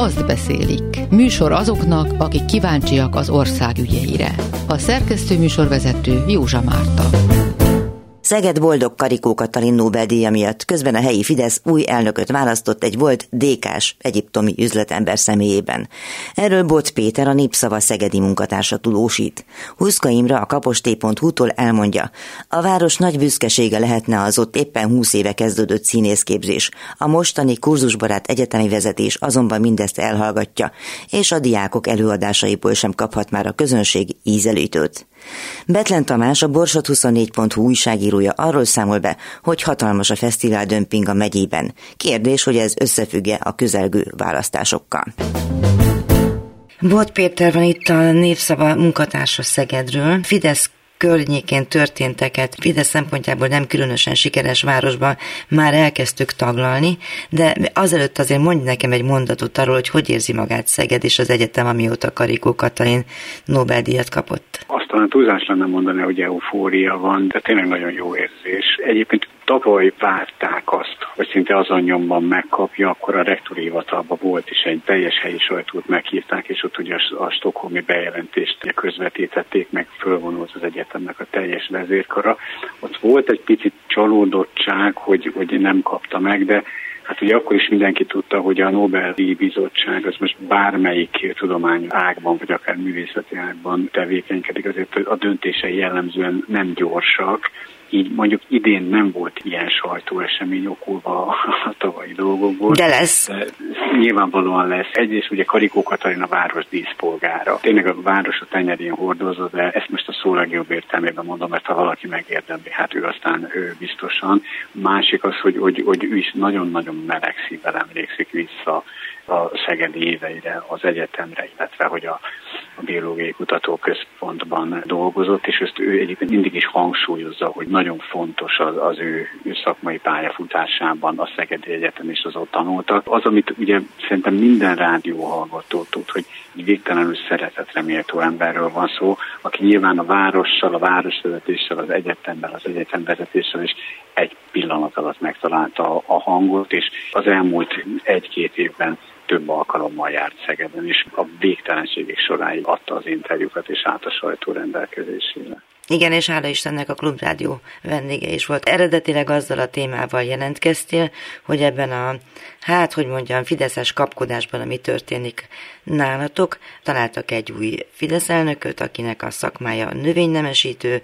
azt beszélik. Műsor azoknak, akik kíváncsiak az ország ügyeire. A szerkesztő műsorvezető Józsa Márta. Szeged boldog Karikó Katalin Nobel-díja miatt közben a helyi Fidesz új elnököt választott egy volt DK-s egyiptomi üzletember személyében. Erről Bot Péter a Népszava szegedi munkatársa tudósít. Huszka Imre a kaposté.hu-tól elmondja, a város nagy büszkesége lehetne az ott éppen 20 éve kezdődött színészképzés. A mostani kurzusbarát egyetemi vezetés azonban mindezt elhallgatja, és a diákok előadásaiból sem kaphat már a közönség ízelítőt. Betlen Tamás, a Borsot24.hu újságírója arról számol be, hogy hatalmas a fesztivál dömping a megyében. Kérdés, hogy ez összefügge a közelgő választásokkal. Bot Péter van itt a Népszava munkatársa Szegedről. Fidesz környékén történteket Fidesz szempontjából nem különösen sikeres városban már elkezdtük taglalni, de azelőtt azért mondj nekem egy mondatot arról, hogy hogy érzi magát Szeged és az egyetem, amióta Karikó Katalin Nobel-díjat kapott. Azt talán túlzás lenne mondani, hogy eufória van, de tényleg nagyon jó érzés. Egyébként tavaly várták azt, hogy szinte azon nyomban megkapja, akkor a rektori hivatalban volt is egy teljes helyi sajtót meghívták, és ott ugye a, a stokholmi bejelentést közvetítették, meg fölvonult az egyetemnek a teljes vezérkara. Ott volt egy picit csalódottság, hogy, hogy nem kapta meg, de Hát ugye akkor is mindenki tudta, hogy a Nobel-díj bizottság az most bármelyik tudomány ágban, vagy akár művészeti ágban tevékenykedik, azért a döntései jellemzően nem gyorsak, így mondjuk idén nem volt ilyen sajtóesemény okulva a tavalyi dolgokból. De lesz. De nyilvánvalóan lesz. Egyrészt ugye Karikó Katalin a város díszpolgára. Tényleg a város a tenyerén hordozza, de ezt most a szó legjobb értelmében mondom, mert ha valaki megérdemli, hát ő aztán ő biztosan. Másik az, hogy, hogy, hogy ő is nagyon-nagyon meleg szívvel emlékszik vissza a Szegedi éveire, az egyetemre, illetve hogy a, a Biológiai Kutatóközpontban dolgozott, és ezt ő egyébként mindig is hangsúlyozza, hogy nagyon fontos az, az ő, ő szakmai pályafutásában a Szegedi Egyetem és az ott tanultak. Az, amit ugye szerintem minden rádió hallgató tud, hogy egy végtelenül szeretetre méltó emberről van szó, aki nyilván a várossal, a városvezetéssel, az egyetemmel, az egyetemvezetéssel is egy pillanat alatt megtalálta a hangot, és az elmúlt egy-két évben több alkalommal járt Szegeden, és a végtelenségek soráig adta az interjúkat, és át a sajtó rendelkezésére. Igen, és hála Istennek a Klubrádió vendége is volt. Eredetileg azzal a témával jelentkeztél, hogy ebben a, hát, hogy mondjam, fideszes kapkodásban, ami történik nálatok, találtak egy új Fidesz elnököt, akinek a szakmája növénynemesítő,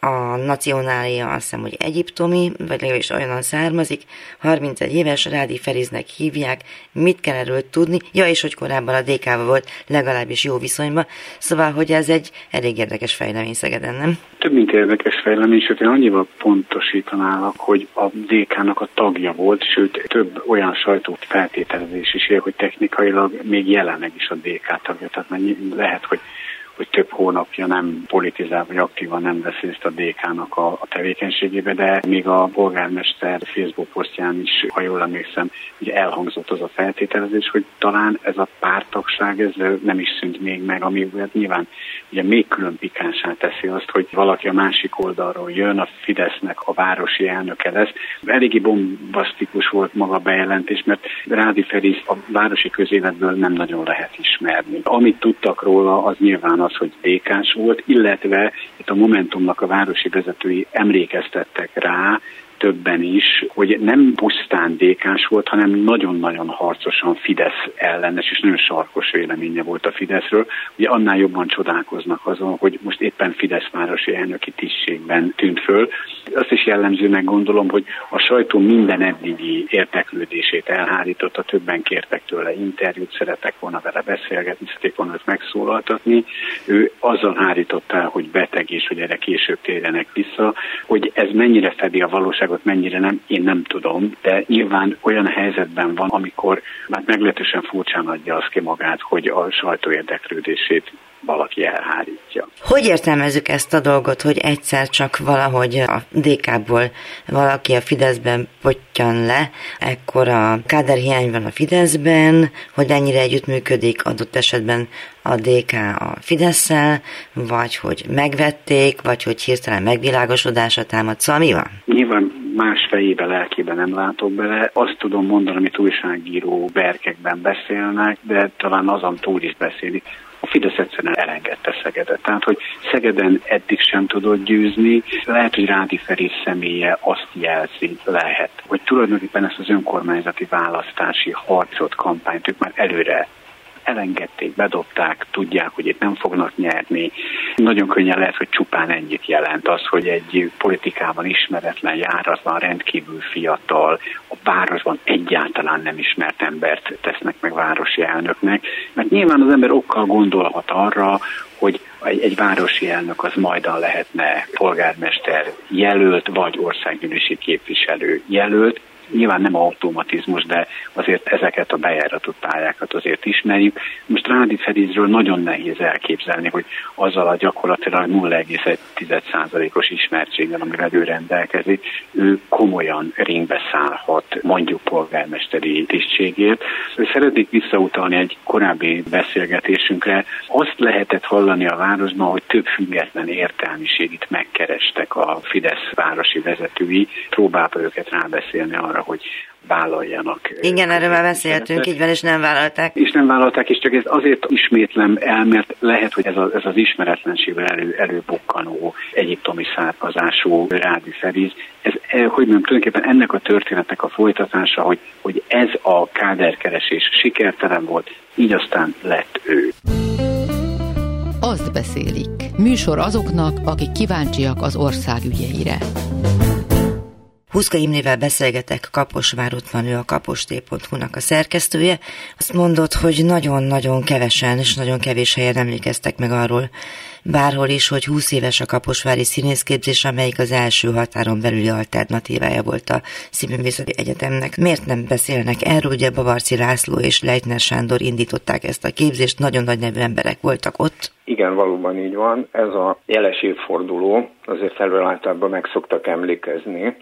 a nacionália azt hiszem, hogy egyiptomi, vagy legalábbis olyan származik, 31 éves, Rádi Feriznek hívják, mit kell erről tudni, ja, és hogy korábban a DK-val volt legalábbis jó viszonyban, szóval, hogy ez egy elég érdekes fejlemény Szegeden, nem? Több mint érdekes fejlemény, sőt, én annyival pontosítanálak, hogy a DK-nak a tagja volt, sőt, több olyan sajtót feltételezés is él, hogy technikailag még jelenleg is a DK tagja, tehát lehet, hogy hogy több hónapja nem politizál, vagy aktívan nem vesz részt a DK-nak a, a tevékenységébe, de még a polgármester Facebook posztján is, ha jól emlékszem, ugye elhangzott az a feltételezés, hogy talán ez a pártagság ez nem is szűnt még meg, ami hát nyilván ugye még külön pikánsá teszi azt, hogy valaki a másik oldalról jön, a Fidesznek a városi elnöke lesz. Eléggé bombasztikus volt maga a bejelentés, mert Rádi Ferisz a városi közéletből nem nagyon lehet ismerni. Amit tudtak róla, az nyilván az, hogy dk volt, illetve itt a Momentumnak a városi vezetői emlékeztettek rá, többen is, hogy nem pusztán dékás volt, hanem nagyon-nagyon harcosan Fidesz ellenes, és nagyon sarkos véleménye volt a Fideszről. Ugye annál jobban csodálkoznak azon, hogy most éppen Fidesz városi elnöki tisztségben tűnt föl. Azt is jellemzőnek gondolom, hogy a sajtó minden eddigi érdeklődését elhárította, többen kértek tőle interjút, szeretek volna vele beszélgetni, szerették volna őt megszólaltatni. Ő azzal hárította hogy beteg és hogy erre később térjenek vissza, hogy ez mennyire fedi a valóság valóságot mennyire nem, én nem tudom, de nyilván olyan helyzetben van, amikor már meglehetősen furcsán adja azt ki magát, hogy a sajtó érdeklődését valaki elhárítja. Hogy értelmezzük ezt a dolgot, hogy egyszer csak valahogy a DK-ból valaki a Fideszben potyan le, ekkor a káderhiány van a Fideszben, hogy ennyire együttműködik adott esetben a DK a fidesz vagy hogy megvették, vagy hogy hirtelen megvilágosodása támad. Szóval mi van? Nyilván más fejébe, lelkébe nem látok bele. Azt tudom mondani, amit újságíró berkekben beszélnek, de talán azon túl is beszélik, a Fidesz egyszerűen elengedte Szegedet. Tehát, hogy Szegeden eddig sem tudott győzni, lehet, hogy Rádi Feri személye azt jelzi, lehet, hogy tulajdonképpen ezt az önkormányzati választási harcot, kampányt ők már előre elengedték, bedobták, tudják, hogy itt nem fognak nyerni. Nagyon könnyen lehet, hogy csupán ennyit jelent az, hogy egy politikában ismeretlen, járatlan, rendkívül fiatal, a városban egyáltalán nem ismert embert tesznek meg városi elnöknek, mert nyilván az ember okkal gondolhat arra, hogy egy, egy városi elnök az majdan lehetne polgármester jelölt, vagy országgyűlési képviselő jelölt, nyilván nem automatizmus, de azért ezeket a bejáratott pályákat azért ismerjük. Most Rádi Felizről nagyon nehéz elképzelni, hogy azzal a gyakorlatilag 0,1%-os ismertséggel, amivel ő rendelkezik, ő komolyan ringbe szállhat mondjuk polgármesteri tisztségért. Szeretnék visszautalni egy korábbi beszélgetésünkre. Azt lehetett hallani a városban, hogy több független értelmiségit megkerestek a Fidesz városi vezetői, próbálva őket rábeszélni arra, arra, hogy vállaljanak. Igen, erről már beszéltünk, így van, és nem vállalták. És nem vállalták, és csak ez azért ismétlem el, mert lehet, hogy ez, a, ez az ismeretlenségből elő, előbukkanó egyiptomi származású rádi feriz, ez, eh, hogy mondjam, tulajdonképpen ennek a történetnek a folytatása, hogy, hogy ez a káderkeresés sikertelen volt, így aztán lett ő. Azt beszélik. Műsor azoknak, akik kíváncsiak az ország ügyeire. Huszka Imrével beszélgetek, Kaposvár ott van ő a kapostéphu-nak a szerkesztője. Azt mondott, hogy nagyon-nagyon kevesen és nagyon kevés helyen emlékeztek meg arról, bárhol is, hogy 20 éves a Kaposvári színészképzés, amelyik az első határon belüli alternatívája volt a Színművészeti Egyetemnek. Miért nem beszélnek erről? Ugye Bavarci László és Leitner Sándor indították ezt a képzést, nagyon nagy nevű emberek voltak ott. Igen, valóban így van. Ez a jeles évforduló, azért felül általában meg szoktak emlékezni.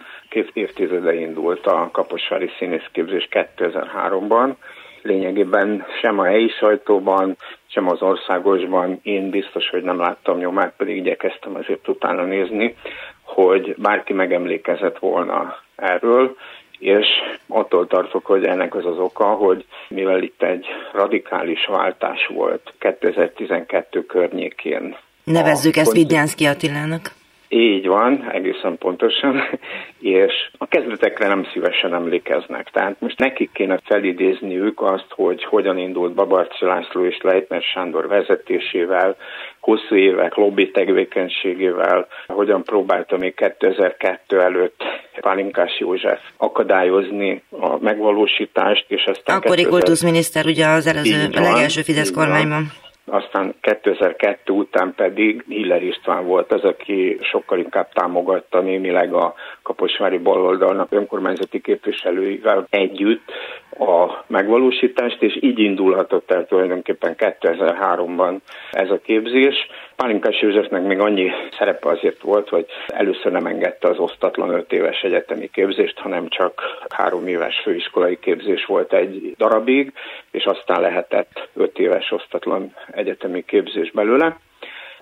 Évtizede indult a Kaposvári színészképzés 2003-ban, lényegében sem a helyi sajtóban, sem az országosban én biztos, hogy nem láttam nyomát, pedig igyekeztem azért utána nézni, hogy bárki megemlékezett volna erről, és attól tartok, hogy ennek az az oka, hogy mivel itt egy radikális váltás volt 2012 környékén. Nevezzük ezt Vidjánszki Attilának. Így van, egészen pontosan, és a kezdetekre nem szívesen emlékeznek. Tehát most nekik kéne felidézniük azt, hogy hogyan indult Babarci László és Leitner Sándor vezetésével, hosszú évek lobby tevékenységével, hogyan próbálta még 2002 előtt Pálinkás József akadályozni a megvalósítást, és aztán... Akkori 2000... kultuszminiszter ugye az előző, a legelső Fidesz kormányban aztán 2002 után pedig Hiller István volt az, aki sokkal inkább támogatta némileg a Kaposvári baloldalnak önkormányzati képviselőivel együtt a megvalósítást, és így indulhatott el tulajdonképpen 2003-ban ez a képzés. Pálinkás Józsefnek még annyi szerepe azért volt, hogy először nem engedte az osztatlan öt éves egyetemi képzést, hanem csak három éves főiskolai képzés volt egy darabig, és aztán lehetett öt éves osztatlan egyetemi képzés belőle.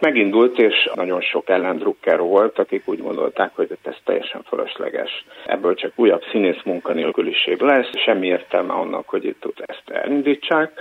Megindult, és nagyon sok ellendrukker volt, akik úgy gondolták, hogy ez teljesen fölösleges. Ebből csak újabb színész munkanélküliség lesz, semmi értelme annak, hogy itt ezt elindítsák.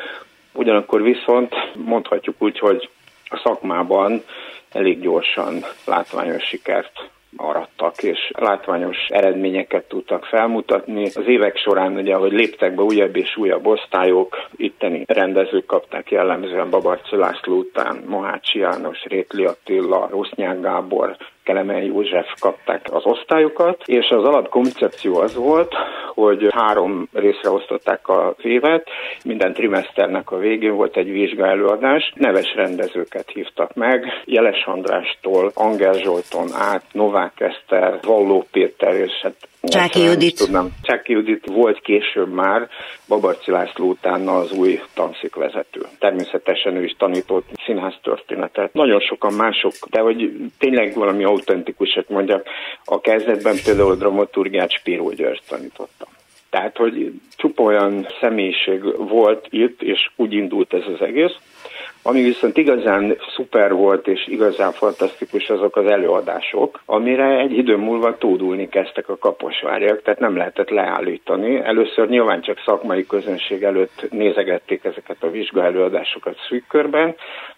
Ugyanakkor viszont mondhatjuk úgy, hogy a szakmában elég gyorsan látványos sikert arattak, és látványos eredményeket tudtak felmutatni. Az évek során ugye, ahogy léptek be újabb és újabb osztályok, itteni rendezők kapták jellemzően Babarci László után Mohácsi János, Rétli Attila, Rosznyák Gábor, Kelemen József kapták az osztályokat, és az alapkoncepció az volt, hogy három részre osztották az évet, minden trimeszternek a végén volt egy vizsgaelőadás, neves rendezőket hívtak meg, Jeles Andrástól, Angel Zsolton át, Novák Eszter, Valló Péter, és hát Csáki Judit. Tudnám. Csáki Judit volt később már, Babarci László utána az új tanszékvezető. Természetesen ő is tanított színház történetet. Nagyon sokan mások, de hogy tényleg valami autentikusat mondjak, a kezdetben például a dramaturgiát Spiró György tanítottam. Tehát, hogy csupa olyan személyiség volt itt, és úgy indult ez az egész. Ami viszont igazán szuper volt és igazán fantasztikus azok az előadások, amire egy idő múlva tódulni kezdtek a kaposváriak, tehát nem lehetett leállítani. Először nyilván csak szakmai közönség előtt nézegették ezeket a vizsgaelőadásokat szűk körben,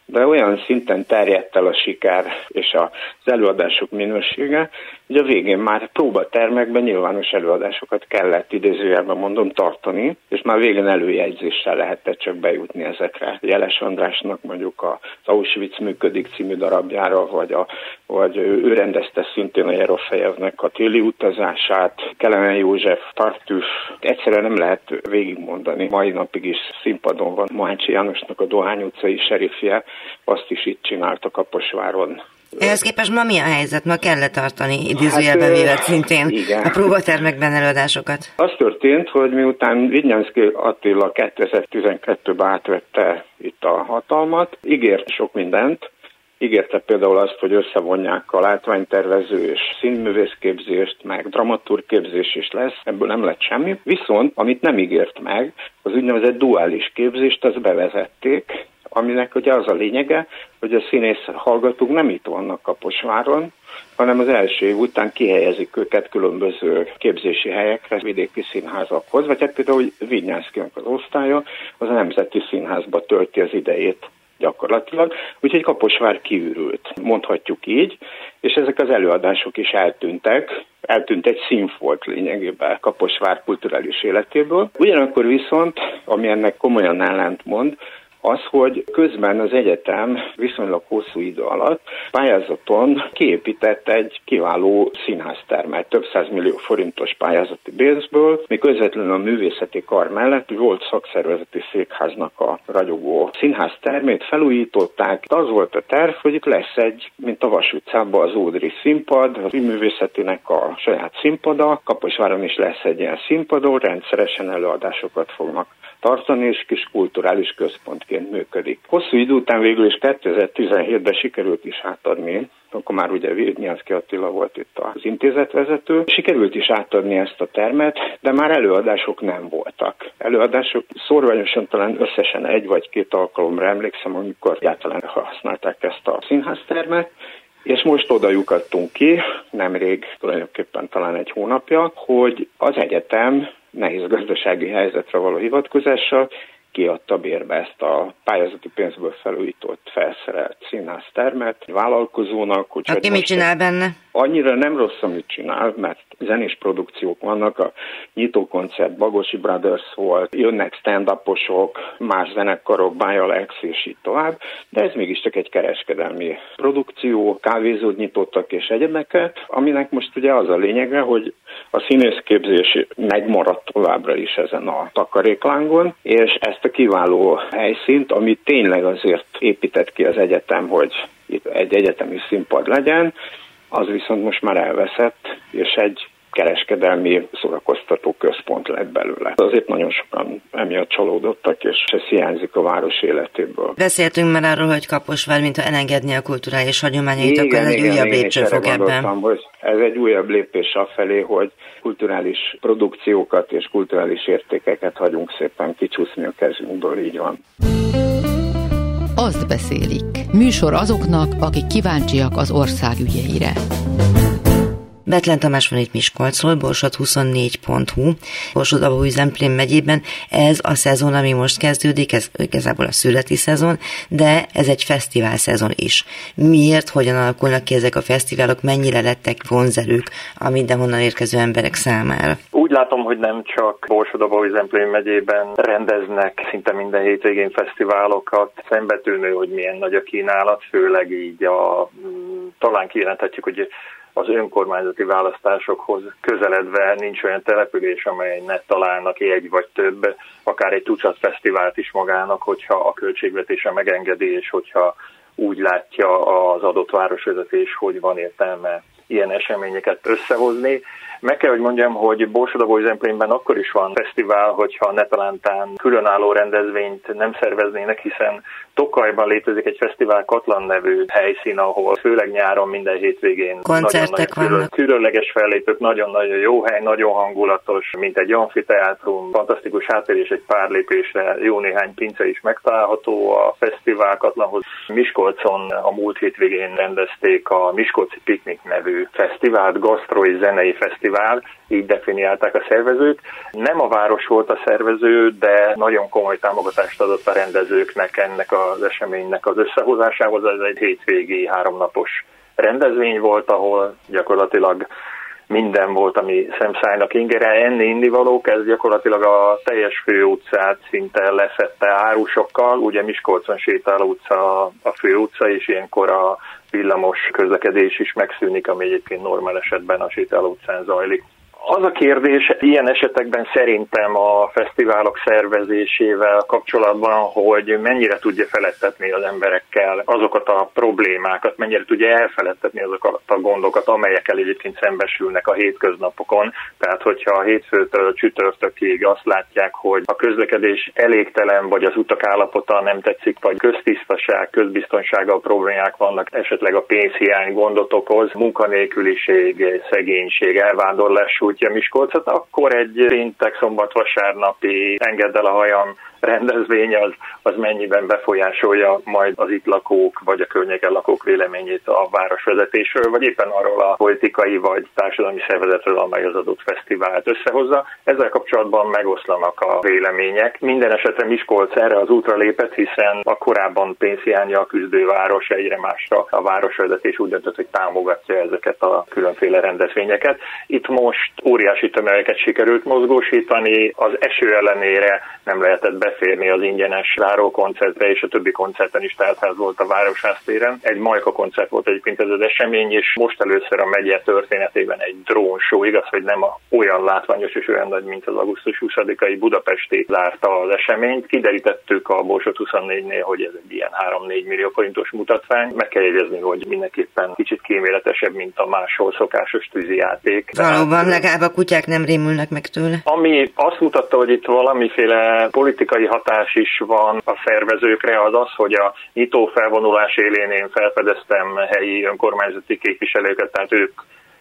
de olyan szinten terjedt el a siker és az előadások minősége, hogy a végén már próbatermekben nyilvános előadásokat kellett idézőjelben mondom tartani, és már végén előjegyzéssel lehetett csak bejutni ezekre. Jeles Andrásnak mondjuk az Auschwitz működik című darabjára, vagy, a, vagy ő rendezte szintén a Jerofejevnek a téli utazását, Kelemen József, Tartüf, egyszerűen nem lehet végigmondani. Mai napig is színpadon van Mohácsi Jánosnak a Dohány utcai serifje, azt is itt csináltak Kaposváron ehhez képest ma mi a helyzet? Ma kellett tartani idézőjelben hát, vévet szintén igen. a próbatermekben előadásokat? Az történt, hogy miután Vignyánszki Attila 2012-ben átvette itt a hatalmat, ígért sok mindent, Ígérte például azt, hogy összevonják a látványtervező és színművészképzést, meg dramaturgképzés is lesz, ebből nem lett semmi. Viszont, amit nem ígért meg, az úgynevezett duális képzést, azt bevezették, aminek ugye az a lényege, hogy a színész hallgatók nem itt vannak Kaposváron, hanem az első év után kihelyezik őket különböző képzési helyekre, vidéki színházakhoz, vagy hát például, hogy Vignyánszkinak az osztálya, az a Nemzeti Színházba tölti az idejét gyakorlatilag, úgyhogy Kaposvár kiürült, mondhatjuk így, és ezek az előadások is eltűntek, eltűnt egy színfolt lényegében Kaposvár kulturális életéből. Ugyanakkor viszont, ami ennek komolyan ellent mond, az, hogy közben az egyetem viszonylag hosszú idő alatt pályázaton kiépített egy kiváló színháztermet, több millió forintos pályázati pénzből, mi közvetlenül a művészeti kar mellett volt szakszervezeti székháznak a ragyogó színháztermét felújították. Az volt a terv, hogy itt lesz egy, mint a Vas utcában az Ódri színpad, az művészetének a saját színpada, Kaposváron is lesz egy ilyen színpadon, rendszeresen előadásokat fognak tartani, és kis kulturális központként működik. Hosszú idő után végül is 2017-ben sikerült is átadni akkor már ugye Virnyánszki Attila volt itt az intézetvezető. Sikerült is átadni ezt a termet, de már előadások nem voltak. Előadások szorványosan talán összesen egy vagy két alkalomra emlékszem, amikor egyáltalán használták ezt a színháztermet, és most oda lyukadtunk ki, nemrég, tulajdonképpen talán egy hónapja, hogy az egyetem nehéz gazdasági helyzetre való hivatkozással kiadta bérbe ezt a pályázati pénzből felújított, felszerelt színháztermet vállalkozónak. Hogy Aki mit csinál benne? Annyira nem rossz, amit csinál, mert zenés produkciók vannak, a nyitókoncert Bagosi Brothers volt, jönnek stand-uposok, más zenekarok, Alex és így tovább, de ez mégiscsak egy kereskedelmi produkció, kávézót nyitottak és egyebeket, aminek most ugye az a lényege, hogy a színészképzés megmaradt továbbra is ezen a takaréklángon, és ezt a kiváló helyszínt, ami tényleg azért épített ki az egyetem, hogy itt egy egyetemi színpad legyen, az viszont most már elveszett, és egy kereskedelmi szórakoztató központ lett belőle. Azért nagyon sokan emiatt csalódottak, és ez hiányzik a város életéből. Beszéltünk már arról, hogy Kaposvár, mintha elengedni a kulturális hagyományait, akkor ez egy újabb lépcsőfok ebben. Hogy ez egy újabb lépés afelé, hogy kulturális produkciókat és kulturális értékeket hagyunk szépen kicsúszni a kezünkből, így van. Azt beszélik. Műsor azoknak, akik kíváncsiak az ország ügyeire. Betlen Tamás van itt Miskolcról, borsod24.hu, borsod abói Zemplén megyében. Ez a szezon, ami most kezdődik, ez igazából a születi szezon, de ez egy fesztivál szezon is. Miért, hogyan alakulnak ki ezek a fesztiválok, mennyire lettek vonzerők a mindenhonnan érkező emberek számára? Úgy látom, hogy nem csak borsod Zemplén megyében rendeznek szinte minden hétvégén fesztiválokat. Szembetűnő, hogy milyen nagy a kínálat, főleg így a, talán kijelenthetjük, hogy az önkormányzati választásokhoz közeledve nincs olyan település, amely ne találnak egy vagy több, akár egy tucat fesztivált is magának, hogyha a költségvetése megengedi, és hogyha úgy látja az adott városvezetés, hogy van értelme ilyen eseményeket összehozni. Meg kell, hogy mondjam, hogy Borsodabó Zemplénben akkor is van fesztivál, hogyha netalántán különálló rendezvényt nem szerveznének, hiszen Tokajban létezik egy fesztivál Katlan nevű helyszín, ahol főleg nyáron minden hétvégén koncertek nagyon vannak. Különleges fellépők, nagyon-nagyon jó hely, nagyon hangulatos, mint egy amfiteátrum, fantasztikus háttér és egy pár lépésre jó néhány pince is megtalálható a fesztivál Katlanhoz. Miskolcon a múlt hétvégén rendezték a Miskolci Piknik nevű fesztivált, gasztroi zenei fesztivál, így definiálták a szervezők. Nem a város volt a szervező, de nagyon komoly támogatást adott a rendezőknek ennek az eseménynek az összehozásához. Ez egy hétvégi háromnapos rendezvény volt, ahol gyakorlatilag minden volt, ami szemszájnak ingere, enni, indivalók, ez gyakorlatilag a teljes főutcát szinte leszette árusokkal, ugye Miskolcon sétál utca a főutca, és ilyenkor a villamos közlekedés is megszűnik, ami egyébként normál esetben a sétáló utcán zajlik. Az a kérdés ilyen esetekben szerintem a fesztiválok szervezésével kapcsolatban, hogy mennyire tudja felettetni az emberekkel azokat a problémákat, mennyire tudja elfeledtetni azokat a gondokat, amelyekkel egyébként szembesülnek a hétköznapokon. Tehát, hogyha a hétfőtől csütörtökig azt látják, hogy a közlekedés elégtelen, vagy az utak állapota nem tetszik, vagy köztisztaság, közbiztonsággal problémák vannak, esetleg a pénzhiány gondot okoz, munkanélküliség, szegénység, elvándorlás, útja Miskolcot, akkor egy péntek, szombat, vasárnapi engedd el a hajam rendezvény az, az mennyiben befolyásolja majd az itt lakók vagy a környéken lakók véleményét a városvezetésről, vagy éppen arról a politikai vagy társadalmi szervezetről, amely az adott fesztivált összehozza. Ezzel kapcsolatban megoszlanak a vélemények. Minden esetre Miskolc erre az útra lépett, hiszen a korábban pénzhiánya a küzdőváros egyre másra a városvezetés úgy döntött, hogy támogatja ezeket a különféle rendezvényeket. Itt most óriási tömegeket sikerült mozgósítani, az eső ellenére nem lehetett beférni az ingyenes koncertre, és a többi koncerten is teltház volt a Városház téren. Egy Majka koncert volt egyébként ez az esemény, és most először a megye történetében egy drón show, igaz, hogy nem olyan látványos és olyan nagy, mint az augusztus 20-ai budapesti zárta az eseményt. Kiderítettük a Borsot 24-nél, hogy ez egy ilyen 3-4 millió forintos mutatvány. Meg kell jegyezni, hogy mindenképpen kicsit kíméletesebb, mint a máshol szokásos tűzijáték. Valóban, legalább a kutyák nem rémülnek meg tőle. Ami azt mutatta, hogy itt valamiféle politikai hatás is van a szervezőkre, az az, hogy a nyitó felvonulás élén én felfedeztem helyi önkormányzati képviselőket, tehát ők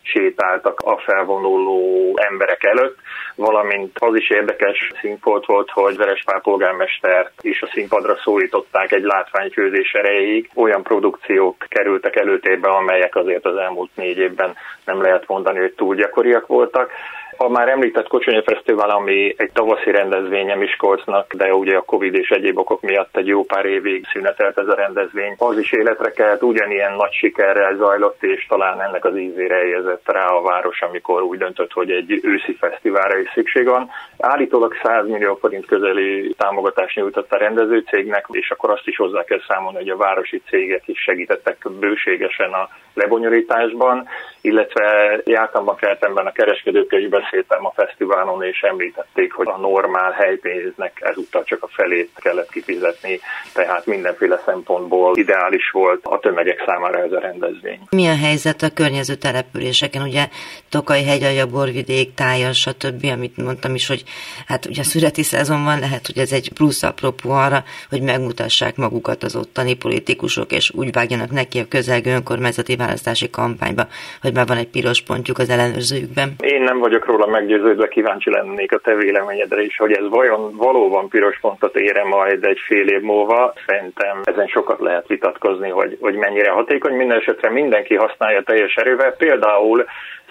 sétáltak a felvonuló emberek előtt, valamint az is érdekes színfolt volt, hogy Verespál polgármester is a színpadra szólították egy látványfőzés erejéig. Olyan produkciók kerültek előtérbe, amelyek azért az elmúlt négy évben nem lehet mondani, hogy túl gyakoriak voltak. A már említett Kocsonya Fesztivál, ami egy tavaszi rendezvénye Miskolcnak, de ugye a Covid és egyéb okok miatt egy jó pár évig szünetelt ez a rendezvény. Az is életre kelt, ugyanilyen nagy sikerrel zajlott, és talán ennek az ízére érzett rá a város, amikor úgy döntött, hogy egy őszi fesztiválra is szükség van. Állítólag 100 millió forint közeli támogatást nyújtott a rendezőcégnek, és akkor azt is hozzá kell számolni, hogy a városi cégek is segítettek bőségesen a lebonyolításban, illetve jártam a kertemben a kereskedőkkel is beszéltem a fesztiválon, és említették, hogy a normál helypénznek ezúttal csak a felét kellett kifizetni, tehát mindenféle szempontból ideális volt a tömegek számára ez a rendezvény. Mi a helyzet a környező településeken? Ugye Tokaj hegyalja, Borvidék, Tája, stb., amit mondtam is, hogy hát ugye a szüreti szezon van, lehet, hogy ez egy plusz apropó arra, hogy megmutassák magukat az ottani politikusok, és úgy vágjanak neki a közelgő önkormányzati választási kampányba, hogy már van egy piros pontjuk az ellenőrzőjükben. Én nem vagyok róla meggyőződve, kíváncsi lennék a te véleményedre is, hogy ez vajon valóban piros pontot ére majd egy fél év múlva. Szerintem ezen sokat lehet vitatkozni, hogy, hogy mennyire hatékony. Minden esetre mindenki használja teljes erővel. Például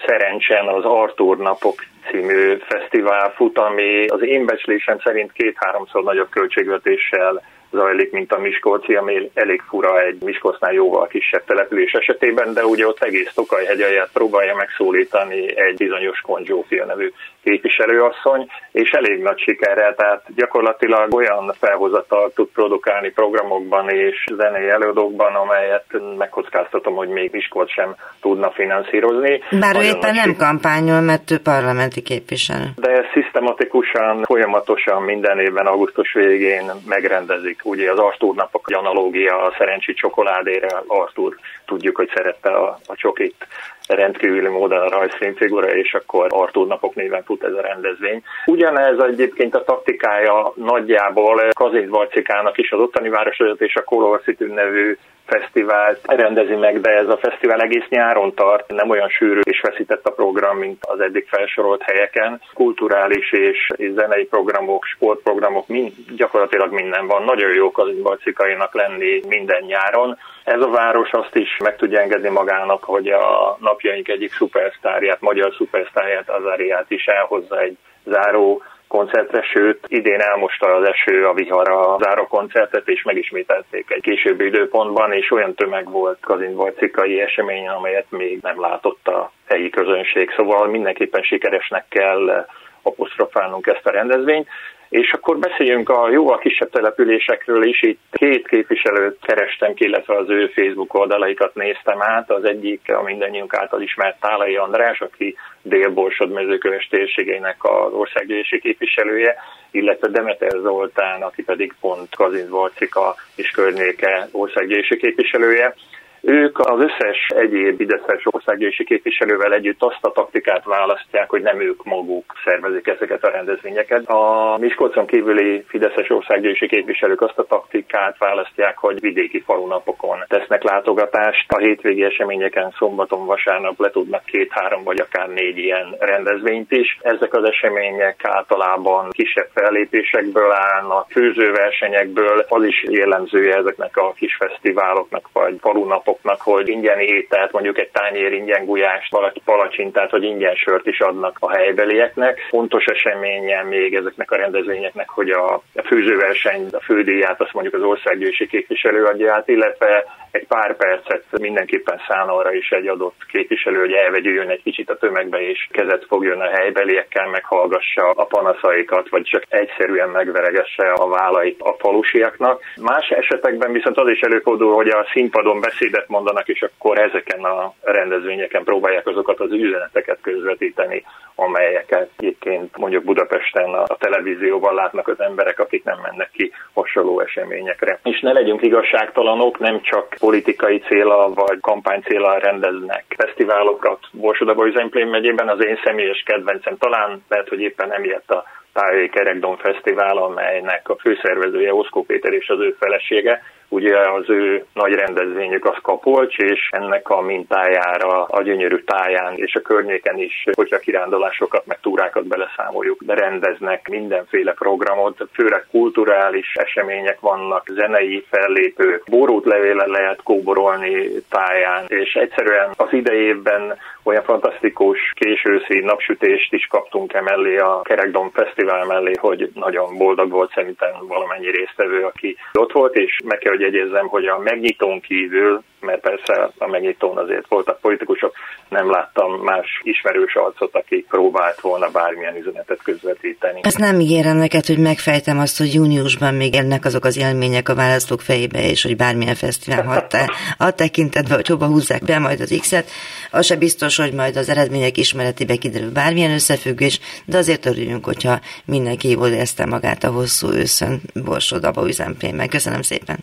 szerencsen az Artur napok című fesztivál fut, ami az én becslésem szerint két-háromszor nagyobb költségvetéssel zajlik, mint a Miskolci, ami elég fura egy Miskolcnál jóval kisebb település esetében, de ugye ott egész Tokaj hegyaját próbálja megszólítani egy bizonyos Konzsófia nevű képviselőasszony, és elég nagy sikerrel, tehát gyakorlatilag olyan felhozatal tud produkálni programokban és zenei előadókban, amelyet megkockáztatom, hogy még Miskolc sem tudna finanszírozni. Bár ő éppen nem siker... kampányol, mert ő parlamenti képviselő. De szisztematikusan, folyamatosan minden évben augusztus végén megrendezik. Ugye az Artúr napok analógia a szerencsi csokoládére, Artúr tudjuk, hogy szerette a, a csokit rendkívüli módon a rajzfilmfigura, és akkor Artúr napok néven fut ez a rendezvény. Ugyanez egyébként a taktikája nagyjából Kazint Varcikának is az ottani városvezető és a Color City nevű fesztivált rendezi meg, de ez a fesztivál egész nyáron tart, nem olyan sűrű és feszített a program, mint az eddig felsorolt helyeken. Kulturális és zenei programok, sportprogramok, mind, gyakorlatilag minden van. Nagyon jók az balcikainak lenni minden nyáron. Ez a város azt is meg tudja engedni magának, hogy a napjaink egyik szupersztárját, magyar szupersztárját, Azariát is elhozza egy záró koncertre, sőt idén elmosta az eső a vihar a záró koncertet, és megismételték egy későbbi időpontban, és olyan tömeg volt Kazinbarcikai esemény, amelyet még nem látott a helyi közönség. Szóval mindenképpen sikeresnek kell apostrofálnunk ezt a rendezvényt. És akkor beszéljünk a jóval kisebb településekről is. Itt két képviselőt kerestem ki, illetve az ő Facebook oldalaikat néztem át. Az egyik a mindannyiunk által ismert Tálai András, aki Délborsod mezőköves térségeinek az országgyűlési képviselője, illetve Demeter Zoltán, aki pedig pont Kazinz Varcika és környéke országgyűlési képviselője. Ők az összes egyéb ideszes országgyűlési képviselővel együtt azt a taktikát választják, hogy nem ők maguk szervezik ezeket a rendezvényeket. A Miskolcon kívüli Fideszes országgyűlési képviselők azt a taktikát választják, hogy vidéki falunapokon tesznek látogatást. A hétvégi eseményeken szombaton, vasárnap le tudnak két-három vagy akár négy ilyen rendezvényt is. Ezek az események általában kisebb fellépésekből állnak, főzőversenyekből. Az is jellemzője ezeknek a kis fesztiváloknak vagy falunapok diákoknak, hogy ingyen ételt, mondjuk egy tányér ingyen gulyást, valaki palacsintát, vagy ingyen sört is adnak a helybelieknek. Fontos eseményen még ezeknek a rendezvényeknek, hogy a főzőverseny, a fődíját azt mondjuk az országgyűlési képviselő adja át, illetve egy pár percet mindenképpen szán arra is egy adott képviselő, hogy elvegyüljön egy kicsit a tömegbe, és kezet fogjon a helybeliekkel, meghallgassa a panaszaikat, vagy csak egyszerűen megveregesse a vállait a falusiaknak. Más esetekben viszont az is előfordul, hogy a színpadon beszédet mondanak, és akkor ezeken a rendezvényeken próbálják azokat az üzeneteket közvetíteni, amelyeket egyébként mondjuk Budapesten a televízióban látnak az emberek, akik nem mennek ki hasonló eseményekre. És ne legyünk igazságtalanok, nem csak politikai céla vagy kampány céla rendeznek fesztiválokat Borsodaba Üzemplén megyében. Az én személyes kedvencem talán lehet, hogy éppen emiatt a Tájai Kerekdom Fesztivál, amelynek a főszervezője Oszkó Péter és az ő felesége, Ugye az ő nagy rendezvényük az Kapolcs, és ennek a mintájára a gyönyörű táján és a környéken is, hogyha kirándulásokat, meg túrákat beleszámoljuk, de rendeznek mindenféle programot, főleg kulturális események vannak, zenei fellépők, borút levéle lehet kóborolni táján, és egyszerűen az idejében olyan fantasztikus későszi napsütést is kaptunk emellé a Kerekdom Fesztivál mellé, hogy nagyon boldog volt szerintem valamennyi résztvevő, aki ott volt, és meg kell, hogy jegyezzem, hogy a megnyitón kívül mert persze a megnyitón azért voltak politikusok, nem láttam más ismerős arcot, aki próbált volna bármilyen üzenetet közvetíteni. Ezt nem ígérem neked, hogy megfejtem azt, hogy júniusban még ennek azok az élmények a választók fejébe, és hogy bármilyen fesztivál hatta, a tekintetben, hogy hova húzzák be majd az X-et, az se biztos, hogy majd az eredmények ismeretébe kiderül bármilyen összefüggés, de azért örüljünk, hogyha mindenki jól érezte magát a hosszú őszön Borsodaba üzemplényben. Köszönöm szépen!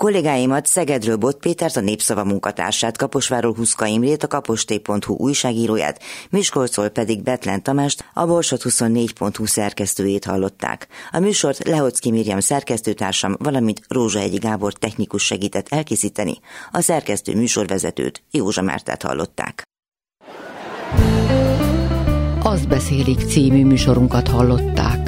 Kollégáimat Szegedről Bot Pétert, a Népszava munkatársát, Kaposváról Huszka Imrét, a kaposté.hu újságíróját, Miskolcról pedig Betlen Tamást, a Borsot 24.hu szerkesztőjét hallották. A műsort Lehocki Miriam szerkesztőtársam, valamint Rózsa Egyi Gábor technikus segített elkészíteni, a szerkesztő műsorvezetőt Józsa Mártát hallották. Azt beszélik című műsorunkat hallották.